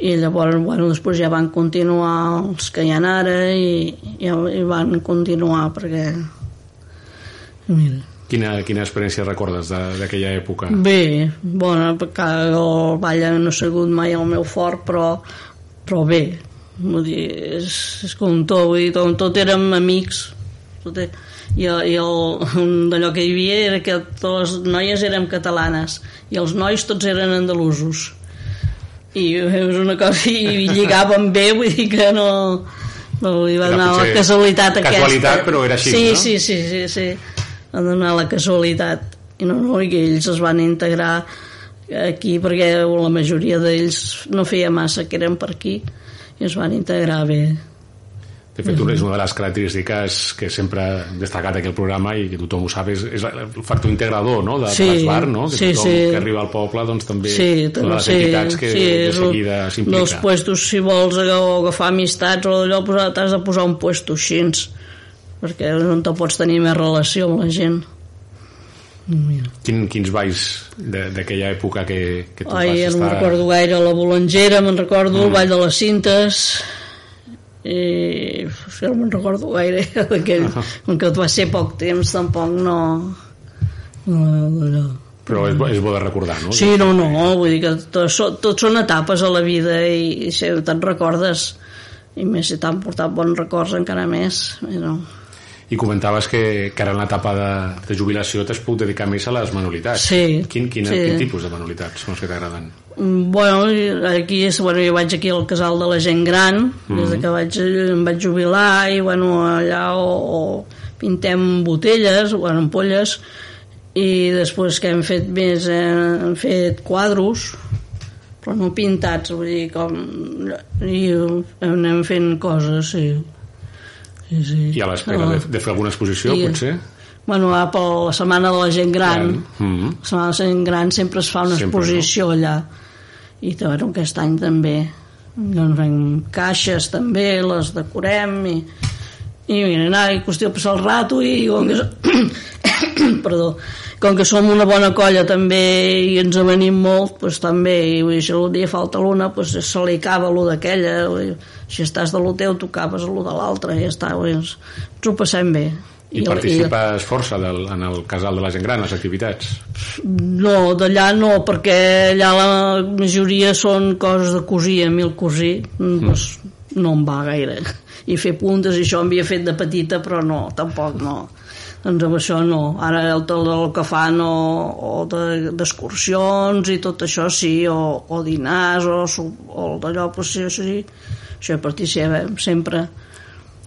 [SPEAKER 3] I llavors, bueno, després ja van continuar els que hi ha ara i, i, i van continuar perquè... Mira.
[SPEAKER 2] Quina, quina experiència recordes de- d'aquella època?
[SPEAKER 3] Bé, bona, perquè el ball no ha sigut mai el meu fort, però, però bé, vull dir, és, és com tot, vull dir, com tot érem amics, tot i, i el, d'allò que hi havia era que totes les noies érem catalanes i els nois tots eren andalusos i és una cosa i lligàvem bé vull dir que no no, li va
[SPEAKER 2] Era
[SPEAKER 3] donar la casualitat aquesta.
[SPEAKER 2] casualitat, però era així,
[SPEAKER 3] sí,
[SPEAKER 2] no?
[SPEAKER 3] Sí, sí, sí, sí. Va donar la casualitat. I no, no, i ells es van integrar aquí perquè la majoria d'ells no feia massa que eren per aquí i es van integrar bé.
[SPEAKER 2] De fet, és una de les característiques que sempre he destacat aquí al programa i que tothom ho sap, és, és el factor integrador no? de,
[SPEAKER 3] Sí,
[SPEAKER 2] de l'Esbar, no? que
[SPEAKER 3] sí,
[SPEAKER 2] tothom
[SPEAKER 3] sí.
[SPEAKER 2] que arriba al poble doncs, també
[SPEAKER 3] Sí,
[SPEAKER 2] una de les
[SPEAKER 3] sí,
[SPEAKER 2] entitats que
[SPEAKER 3] sí,
[SPEAKER 2] de seguida s'implica.
[SPEAKER 3] puestos, si vols agafar amistats o posar- t'has de posar un puesto així, perquè no te pots tenir més relació amb la gent. Mira.
[SPEAKER 2] Quin, quins balls d'aquella època que, que tu
[SPEAKER 3] Ai,
[SPEAKER 2] vas
[SPEAKER 3] ja no
[SPEAKER 2] estar...
[SPEAKER 3] me'n recordo gaire la bolangera, me'n recordo
[SPEAKER 2] Mm.
[SPEAKER 3] el ball de les cintes i no me'n recordo gaire d'aquell, com que va ser poc temps tampoc no, no allò.
[SPEAKER 2] Però és, bo- és bo de recordar, no?
[SPEAKER 3] Sí, no, no, vull dir que tot, tot són etapes a la vida i, i si te'n recordes i més si t'han portat bons records encara més no.
[SPEAKER 2] I comentaves que, que ara en l'etapa de, de jubilació t'has pogut dedicar més a les manualitats.
[SPEAKER 3] Sí,
[SPEAKER 2] Quin, quin,
[SPEAKER 3] sí.
[SPEAKER 2] quin tipus de manualitats són els que t'agraden?
[SPEAKER 3] Mm, Bueno, aquí és, bueno, jo vaig aquí al casal de la gent gran, des de que vaig, em vaig jubilar, i bueno, allà o, o pintem botelles, bueno, ampolles, i després que hem fet més, eh, hem fet quadros, però no pintats, vull dir, com... I anem fent coses, sí. Sí, sí.
[SPEAKER 2] I a l'espera de, de fer alguna exposició,
[SPEAKER 3] I-
[SPEAKER 2] potser?
[SPEAKER 3] Bueno, ara per la setmana de la gent gran,
[SPEAKER 2] Mm -hmm.
[SPEAKER 3] la setmana de la gent gran sempre es fa una
[SPEAKER 2] Sempre,
[SPEAKER 3] exposició allà. I bueno, aquest any també. Doncs fem caixes també les decorem i, i mira, anar i qüestió de passar el rato i com que, perdó, com que som una bona colla també i ens avenim molt doncs també, i vull dir, si un dia falta l'una doncs se li acaba lo d'aquella si estàs de lo teu tu acabes lo de l'altre i ja està, vull dir, ens, ens ho passem bé
[SPEAKER 2] I, participes força del, en el casal de la gent gran, les activitats?
[SPEAKER 3] No, d'allà no, perquè allà la majoria són coses de cosir, a mi el cosir mm. doncs, no em va gaire. I fer puntes i això havia fet de petita, però no, tampoc no. Doncs amb això no. Ara el, el, el que fan o, o de- d'excursions i tot això sí, o, o dinars o, o d'allò, doncs sí, sí, això hi participem sempre.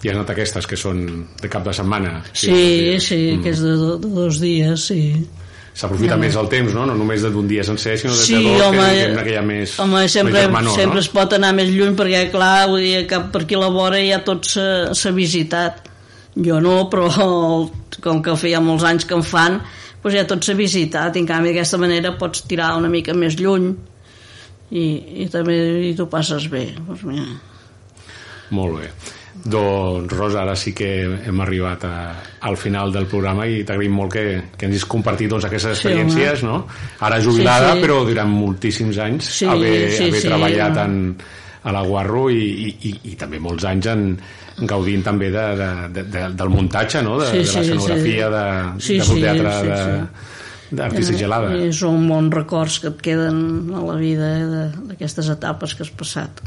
[SPEAKER 2] Hi ha anat aquestes que són de cap de setmana?
[SPEAKER 3] Sí, sí,
[SPEAKER 2] Mm.
[SPEAKER 3] que és de, do- de dos dies, sí.
[SPEAKER 2] S'aprofita més el temps, no? No només d'un dia sencer, sinó de,
[SPEAKER 3] Sí,
[SPEAKER 2] de dos,
[SPEAKER 3] home,
[SPEAKER 2] que, diguem-ne que hi ha més,
[SPEAKER 3] home sempre,
[SPEAKER 2] germanor,
[SPEAKER 3] sempre
[SPEAKER 2] no?
[SPEAKER 3] es pot anar més lluny perquè clar, vull dir, que per aquí a la vora ja tot s'ha visitat jo no, però com que feia molts anys que en fan doncs ja tot s'ha visitat i en canvi d'aquesta manera pots tirar una mica més lluny i, i també i t'ho passes bé doncs mira.
[SPEAKER 2] Molt bé. Doncs, Rosa, ara sí que hem arribat a, al final del programa i t'agraïm molt que, que ens hagis compartit doncs, aquestes
[SPEAKER 3] Sí,
[SPEAKER 2] experiències, no? Ara jubilada,
[SPEAKER 3] Sí, sí.
[SPEAKER 2] però durant moltíssims anys
[SPEAKER 3] Sí,
[SPEAKER 2] haver,
[SPEAKER 3] sí,
[SPEAKER 2] haver
[SPEAKER 3] sí,
[SPEAKER 2] treballat
[SPEAKER 3] home.
[SPEAKER 2] en, a la Guarro i, i, i, i també molts anys en, gaudint també de, de, de, de, del muntatge, no? De,
[SPEAKER 3] Sí,
[SPEAKER 2] de
[SPEAKER 3] sí,
[SPEAKER 2] l'escenografia,
[SPEAKER 3] sí.
[SPEAKER 2] de,
[SPEAKER 3] Sí,
[SPEAKER 2] de
[SPEAKER 3] sí,
[SPEAKER 2] teatre
[SPEAKER 3] sí,
[SPEAKER 2] de,
[SPEAKER 3] sí.
[SPEAKER 2] d'artista gelada.
[SPEAKER 3] I són bons records que et queden a la vida eh, de- d'aquestes etapes que has passat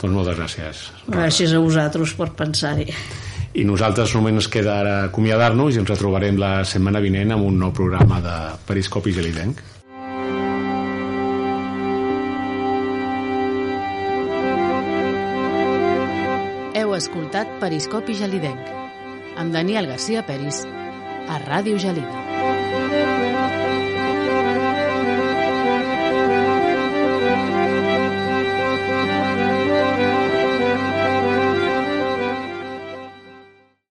[SPEAKER 2] Doncs moltes gràcies.
[SPEAKER 3] Gràcies a vosaltres per pensar-hi
[SPEAKER 2] I nosaltres només ens queda ara acomiadar-nos i ens retrobarem la setmana vinent amb un nou programa de Periscopi Gelidenc.
[SPEAKER 1] Escoltat Periscopi Gelidenc amb Daniel Garcia Peris a Ràdio Gelida.